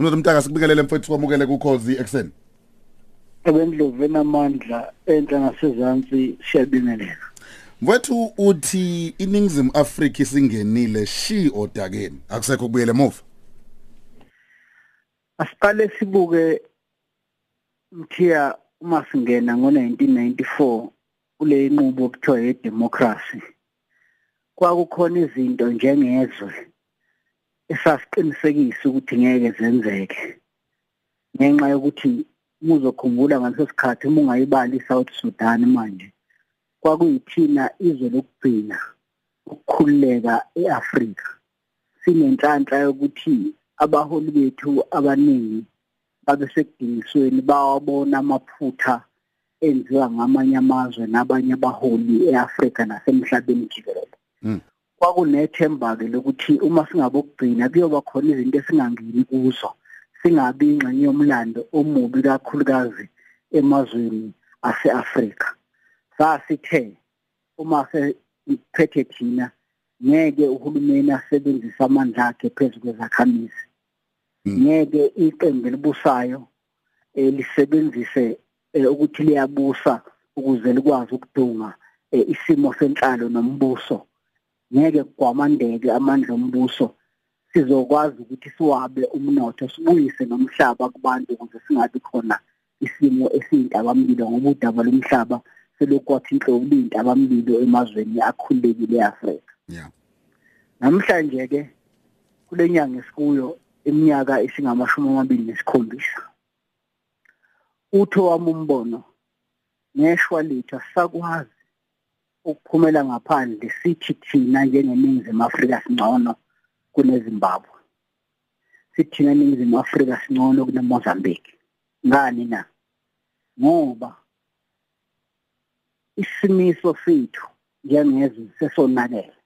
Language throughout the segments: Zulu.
unothi mtaka sikubikelele mfethu kwamukele kukhozi ekseni ebendlovu enamandla enhla nasezantsi siyabingelela. Mfethu uthi iningizimu Afrika isingenile shi odakeni akusekho kubuyele emuva. Asiqale sibuke mthiya uma singena ngo1994 kule nqubo okuthiwa yedemocracy kwakukhona izinto njengezwe. Esasiqinisekisa ukuthi ngeke zenzeke ngenxa yokuthi muzokhumbula ngaleso sikhathi uma ungayibali iSouth Sudan manje kwakuyithina izwe lokugcina ukukhululeka eAfrika. Sinenhlanhla yokuthi abaholi bethu abaningi babe sekudingisweni bawabona amaphutha enziwa ngamanye amazwe nabanye abaholi eAfrika nasemhlabeni jikelele. Mm. kwakunethemba-ke lokuthi uma singabokugcina kuyoba khona izinto esingangeni kuzo singabi ingxenye yomlando omubi kakhulukazi emazweni ase-Afrika sasithe uma sephethe thina ngeke uhulumeni asebenzise amandla akhe phezu kwezakhamizi Mm. ngeke iqembu elibusayo eh, lisebenzise eh, ukuthi liyabusa ukuze likwazi ukudunga eh, isimo senhlalo nombuso ngeke kugwamandeke amandla ombuso sizokwazi ukuthi siwabe umnotho sibuyise nomhlaba kubantu ukuze singabi khona isimo esiyintabamlilo ngoba udaba lomhlaba selokwathi inhlobo liyintabamlilo emazweni akhululekile eAfrika. Yeah namhlanje ke kule nyanga esikuyo iminyaka esingamashumi amabili nesikhombisa utho wami umbono ngeshwa lethu asakwazi ukuphumela ngaphandle sithi thina njengeningizimu Afrika singcono kuneZimbabwe. Sithi thina eningizimu Afrika singcono kuneMozambique. Ngani na? Ngoba isimiso sethu njengezwe sesonakele.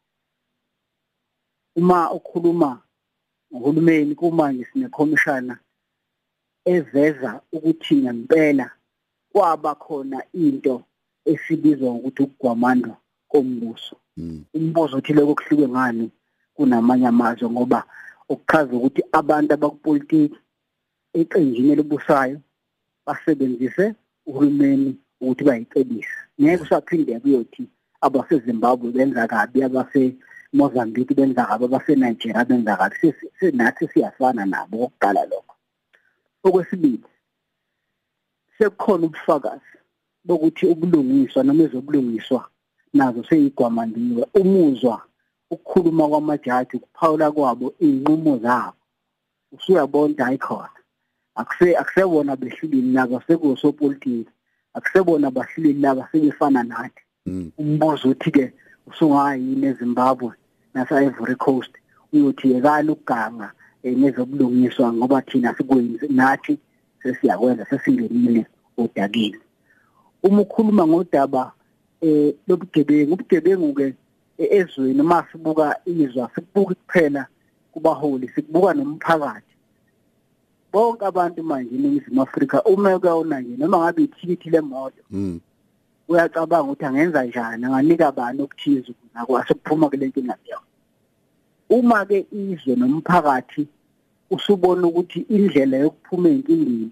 Uma ukhuluma ngohulumeni kumanje sinekhomishana eveza ukuthi ngempela kwaba khona into esibizwa ngokuthi ukugwamandwa kombuso. Mm. umbuzo uthi lokho kuhluke ngani kunamanye amazwe ngoba ukuchaza ukuthi abantu abakupolitiki eqenjini elibusayo basebenzise uhulumeni ukuthi bayicebise. Ngeke usaphinde kuyothi abaseZimbabwe benza kabi abase Mozambique benza kabi abase Nigeria benza kabi. Sinathi siyafana nabo okokuqala lokho. Okwesibili sekukhona ubufakazi. Bokuthi ubulungiswa noma ezobulungiswa nazo seyigwamandiwe umuzwa ukukhuluma kwamajaji ukuphawula kwabo iy'nqumo zabo. Usuyabona hayi khona. Akuse akusebona behluleli nabo sekusopolitiki akusebona bahluleli laba sebefana nathi. Mm. umbuzo uthi-ke usungayini ezimbabwe nase-ivory coast uyothi yekani ukuganga um nezobulungiswa ngoba thina sikwenzi nathi sesiyakwenza sesingenile odakeni. Uma ukhuluma ngodaba eh lobugebengu ubugebengu-ke eh, ezweni uma sibuka izwa sikubuki kuphela kubaholi sikubuka nomphakathi bonke abantu manje eningizimu afrika uma kuyawona nje noma ngabe ithikithi lemoto Mm. uyacabanga ukuthi angenza njani anganika bani okuthize ukuze akwazi ukuphuma kule nkinga leyo uma ke izwe nomphakathi usubona ukuthi indlela yokuphuma enkingeni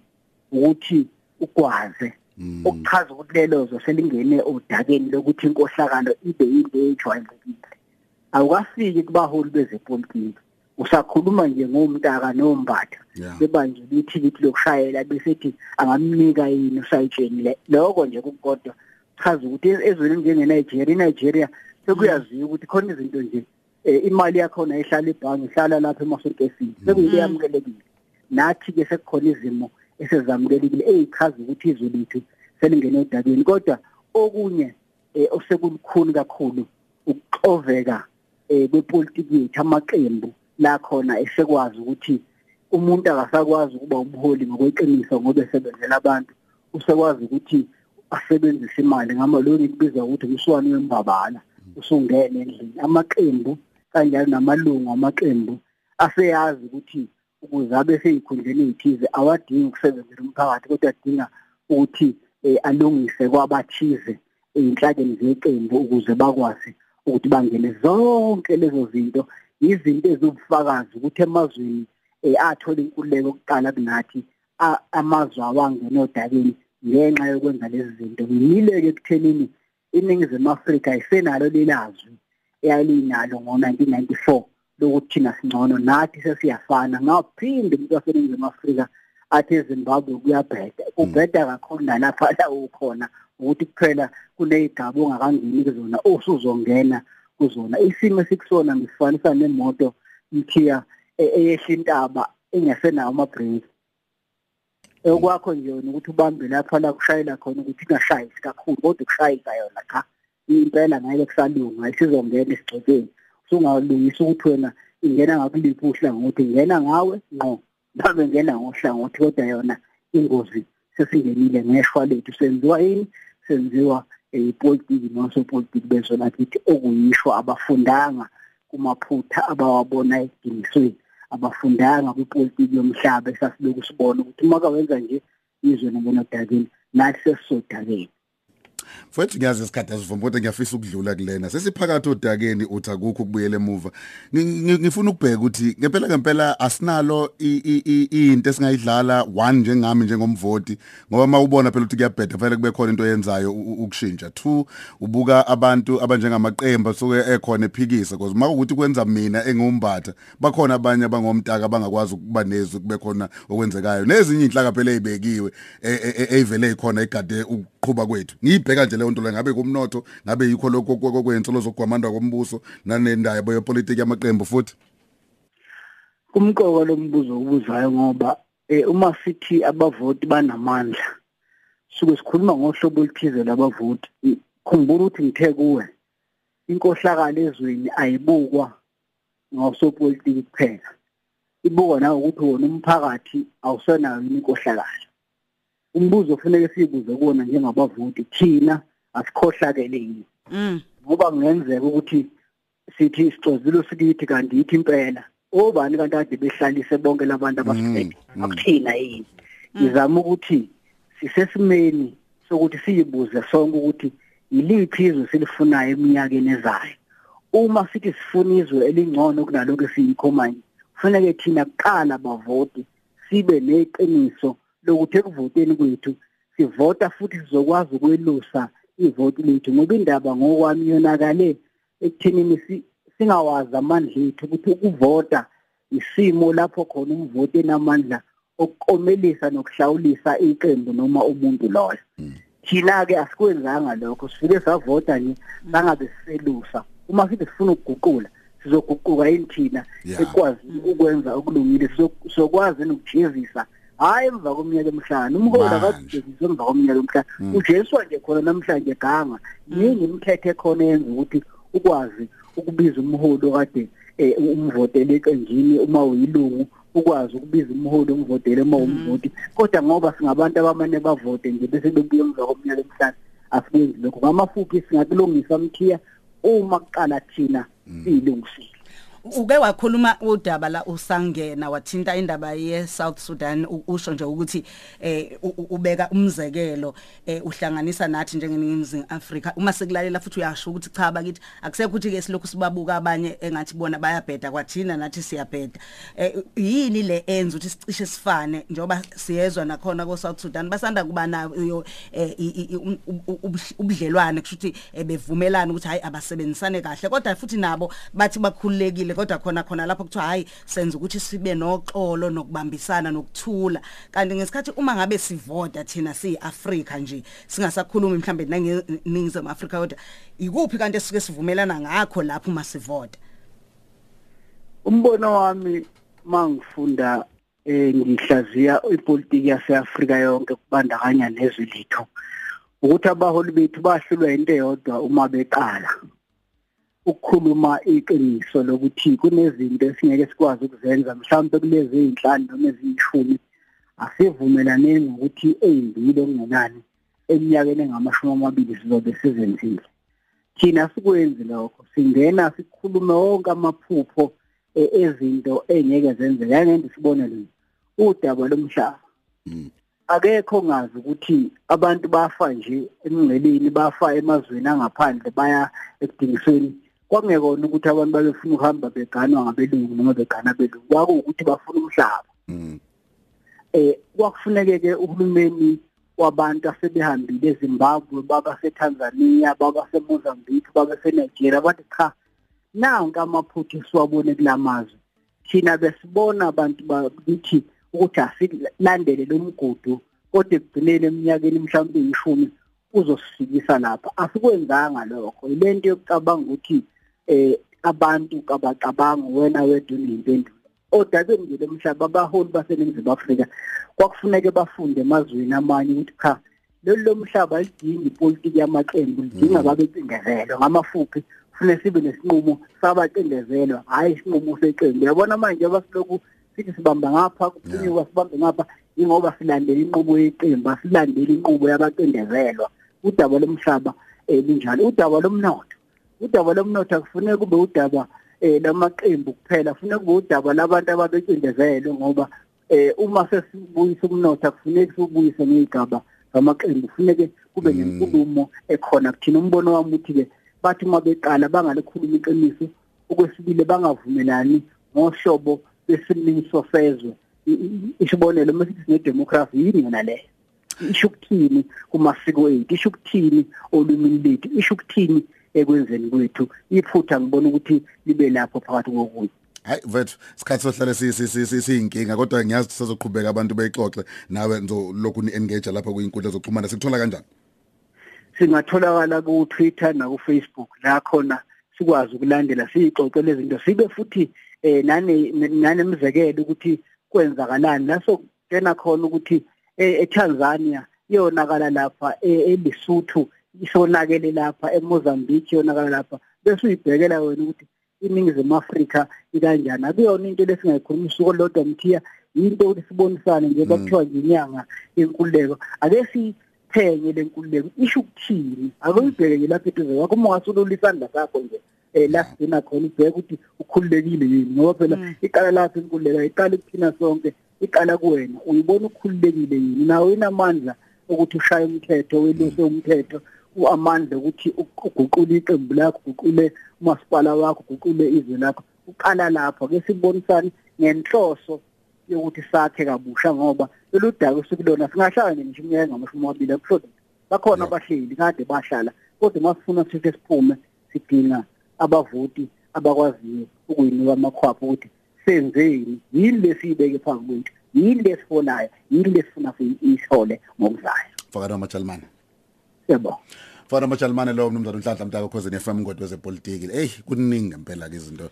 ukuthi ukwaze Mm. Okuchaza ukuthi lelo zo selingene odakeni lokuthi inkohlakalo ibe into ejwayelekile. Awukafiki kubaholi bezepolitiki. Usakhuluma nje ngomntaka nombatha. Yeah bebanje ithikithi lokushayela besethi angamnika yini usayitshenile lokho nje kukodwa. Chaza ukuthi ezweni njenge-Nigeria iNigeria sekuyaziwa ukuthi khona izinto nje eh, imali yakhona ihlala ebhange ihlala lapha emasorokesini sekuyinto yamukelekile nathi-ke sekukhona izimo esezamukelekile eyichaza ukuthi izwe lethu selingene odabeni kodwa okunye eh, osekulukhuni kakhulu ukuxoveka eh, kwepolitiki yethu amaqembu la khona esekwazi ukuthi umuntu akasakwazi ukuba umholi ngokweqiniso ngoba esebenzela abantu usekwazi ukuthi asebenzise imali. Ngama lo ngikubiza ukuthi umswani wembabala usungene endlini. Amaqembu kanjalo namalungu amaqembu aseyazi ukuthi ukuze abe seyikhundleni ezithize awadingi ukusebenzela umphakathi kodwa adinga ukuthi eh, alungise kwabathize ey'nhlakeni zeqembu ukuze bakwazi ukuthi bangene. Zonke lezo zinto izinto ezibufakazi ukuthi emazweni eh athola inkululeko okuqala kunathi amazwe awangena odakeni ngenxa yokwenza lezi zinto. Ngimileke ekuthenini iningizimu Afrika isenalo lelazwi eyalinalo ngo1994 lokuthi thina singcono nathi sesiyafana. Ngaphinde umuntu waseningizimu Afrika athi eZimbabwe kuyabheda. Kubheda kakhulu nalapha la ukhona ukuthi kuphela kunezigaba ongakangeni kuzona osuzongena kuzona. Isimo esikusona ngisifanisa nemoto ithiya eyehla intaba engasenawo ama-brake okwakho nje yona ukuthi ubambe lapha la kushayela khona ukuthi ingashayisi kakhulu kodwa ukushayisa yona cha impela ngeke kusalunga isizongena esigcokeni usungalungisa ukuthi wena ingena ngakuliphi uhlangothi ingena ngawe ngqo. Babe ngena ngohlangothi kodwa yona ingozi sesingenile ngeshwa lethu senziwa yini senziwa ipolitiki nosopolitiki bezona kithi okuyisho abafundanga kumaphutha abawabona eginisweni abafundanga kwipolitiki yomhlaba esasiloku sibona ukuthi uma kawenza nje izwe nobonodakeni nathi sesizodakeni Mfowethu ngiyazi isikhathi asivuma kodwa ngiyafisa ukudlula kulena. Sesiphakathi odakeni uthi akukho ukubuyela emuva. Ngifuna ukubheka ukuthi ngempela ngempela asinalo into esingayidlala one njengami njengomvoti ngoba mawubona phela ukuthi kuyabheda fanele kube khona into oyenzayo ukushintsha. Two ubuka abantu abanjengamaqembu soke ekhona ephikisa because makuthi kwenza mina engumbatha bakhona abanye abangomtaka abangakwazi ukuba nezwi kube khona okwenzekayo. Nezinye inhlaka phela ezibekiwe eyivele ikhona igade ukuqhuba kwethu. Ngiyibheka nje leyo nto le ngabe kumnotho ngabe yikho lokho kwenzelo zokugwamandwa kombuso nanendaba yepolitiki yamaqembu futhi. Kumqoka lombuzo obuzayo ngoba uma sithi abavoti banamandla suke sikhuluma ngohlobo oluthize labavoti khumbula ukuthi ngithe kuwe inkohlakalo ezweni ayibukwa ngosopolitiki kuphela. Ibukwa nawe ukuthi wona umphakathi awusenayo inkohlakalo. Umbuzo kufanele siyibuze kuwona njengabavoti thina asikhohlakele yini ngoba kungenzeka ukuthi sithi isixozilo sikithi kanti yithi impela obani kanti kade behlalise bonke labantu abasiphethe? Akuthina yini? Ngizama ukuthi sisesimeni sokuthi siyibuze sonke ukuthi yiliphi izwe silifunayo eminyakeni ezayo. Uma sithi sifuna izwe elingcono kunalokho esiyikho manje kufanele thina kuqala bavoti sibe neqiniso lokuthi ekuvoteni kwethu sivota futhi sizokwazi ukwelusa ivoti lethu ngoba indaba ngokwami yonakale ekuthenini singawazi amandla ethu ukuthi ukuvota isimo lapho khona umvoti enamandla okukomelisa nokuhlawulisa iqembu noma umuntu loyo. Thina ke asikwenzanga lokho sifike savota nje sangabe siselusa. Uma sithi sifuna ukuguqula sizoguquka yini thina? Ekwazi ukwenza okulungile sokwazi nokujezisa hayi emva komnyaka emhlanje umholi akadiziswe emva komnyaka emhlanje ujeswa nje khona namhlanje ganga. Yini imithetho ekhona yenza ukuthi ukwazi ukubiza umholi okade umvotele eqenjini uma uyilungu ukwazi ukubiza umholi umvotele uma umvoti. Kodwa ngoba singabantu abamane bavote nje bese bebuye emva komnyaka emhlanje asikwenzi lokho. Ngamafuphi singakulungisa mthiya uma kuqala thina siyilungisile. Uke wakhuluma udaba la usangena wathinta indaba ye South Sudan usho nje ukuthi eh ubeka umzekelo eh uhlanganisa nathi njengeningizimu Afrika. Uma sekulalela futhi uyasho ukuthi cha bakithi akusekho ukuthi ke silokhu sibabuka abanye engathi bona bayabheda kwathina nathi siyabheda. Eh yini le enza ukuthi sicishe sifane njoba siyezwa nakhona ko South Sudan? Basanda kuba nayo ubudlelwane kusho ukuthi bevumelana ukuthi hayi abasebenzisane kahle. Kodwa futhi nabo bathi bakhululekile kodwa khona khona lapho kuthiwa hayi senza ukuthi sibe noxolo nokubambisana nokuthula. Kanti ngesikhathi uma ngabe sivota thina siyiAfrika nje singasakhulumi mhlambe nangeningizimu Afrika kodwa ikuphi kanti esike sivumelana ngakho lapho masivota umbono wami mangifunda eh ngihlaziya ipolitiki yaseAfrika yonke kubandakanya nezwe lethu ukuthi abaholi bethu bahlulwa into eyodwa uma beqala. Ukukhuluma iqiniso lokuthi kunezinto esingeke sikwazi ukuzenza mhlawumbe kulezi ezinhlanu noma eziyishumi asivumelane ngokuthi ezimbili okungenani eminyakeni engamashumi amabili sizobe sizenzile. Thina sikwenzi lokho singena sikhulume wonke amaphupho ezinto engeke zenzeke yangende sibone lezi udaba lomhlaba. Akekho ngazi ukuthi abantu bafa nje emngceleni bafa emazweni angaphandle baya ekudingisweni kwakungekona ukuthi abantu babefuna ukuhamba beganwa ngabelungu noma begana abelungu kwakuwukuthi bafuna umhlaba. Mm. eh kwakufuneke ke uhulumeni wabantu asebehambile eZimbabwe baba seTanzania baba seMozambique baba seNigeria bathi cha nanka amaphutha esiwabone kulamazwe thina besibona abantu bakithi ukuthi asilandele lo mgudu kodwa ekugcineni eminyakeni mhlawumbe ishumi uzosifikisa lapha. Asikwenzanga lokho. Ilento yokucabanga ukuthi eh abantu kabacabanga wena wedwa uneyimpendulo odabeni nje lomhlaba abaholi baseningizimu Afrika kwakufuneke bafunde emazweni amanye ukuthi cha lolu lomhlaba lidinga ipolitiki yamaqembu lidinga babecindezelwe ngamafuphi kufanele sibe nesinqumo sabacindezelwa hayi isinqumo seqembu. Yabona manje abasiloku sithi sibamba ngapha kuphunyuka sibambe ngapha ingoba silandela inqubo yeqembu asilandeli inqubo yabacindezelwa. Udaba lomhlaba eh linjalo. Udaba lomnotho udaba lomnotho akufuneki kube udaba eh lamaqembu kuphela. Kufuneka kube udaba labantu ababecindezelwe ngoba eh uma sesibuyisa umnotho akufuneki sibuyise ngegaba zamaqembu. Kufuneke kube nenkulumo ekhona. Kuthina umbono wami uthi ke bathi uma beqala bangalikhuluma iqiniso okwesibili bangavumelani ngohlobo besilimiso sezwe. Isibonelo masithi sinedemocracy yini yona leyo isho ukuthini kumasiko ethu? Isho ukuthini olumini lethu isho ukuthini ekwenzeni kwethu iphutha ngibona ukuthi libe lapho phakathi kokunye. Hayi vethu sikhathi sohlale siyinkinga kodwa ngiyazi ukuthi sizoqhubeka abantu beyixoxe nawe nzolokhu ni engage lapha kuyinkundla zokuxhumana. Sikuthola kanjani? Singatholakala ku Twitter na ku Facebook la khona sikwazi ukulandela siyixoxe lezi zinto. Sibe futhi eh nane nanemizekelo ukuthi kwenzakalani. Laso kena khona ukuthi eTanzania iyonakala lapha eLesotho isonakele lapha eMozambique iyonakala lapha. Bese uyibhekela wena ukuthi iningizimu Afrika ikanjani. Akuyona into lesingayikhuluma usuku lodwa mthiya into ukuthi sibonisane nje bakuthiwa nje inyanga yenkululeko. Ake siphenye lenkululeko isho ukuthini? Akuyibheke nje lapha eduze kwakho. Uma ungasulula isandla sakho nje eh la sigcina khona ubheke ukuthi ukhululekile yini ngoba phela iqala lapha inkululeko iqala kuthina sonke iqala kuwena. Uyibona ukhululekile yini? Nawe inamandla ukuthi ushaye umthetho weluse umthetho. Uamandla ukuthi uguqule iqembu lakho uguqule umasipala wakho uguqule izwe lakho uqala lapho. Ke sibonisana ngenhloso yokuthi sakhe kabusha ngoba lolu daba esikulona singahlala nje iminyaka ngamashumi amabili akusho bakhona abahleli kade bahlala kodwa masifuna sithi siphume sidinga abavoti abakwaziyo ukuyinika amakhwapho ukuthi senzeni yini lesiyibeke phambi kwethu yini lesifonayo yini lesifuna siyithole ngokuzayo fakana majalmane yebo. Fakana majalmane lo mnumzana unhlanhla mtaka khosini FM ngodwe zepolitiki hey kuningi ngempela ke izinto.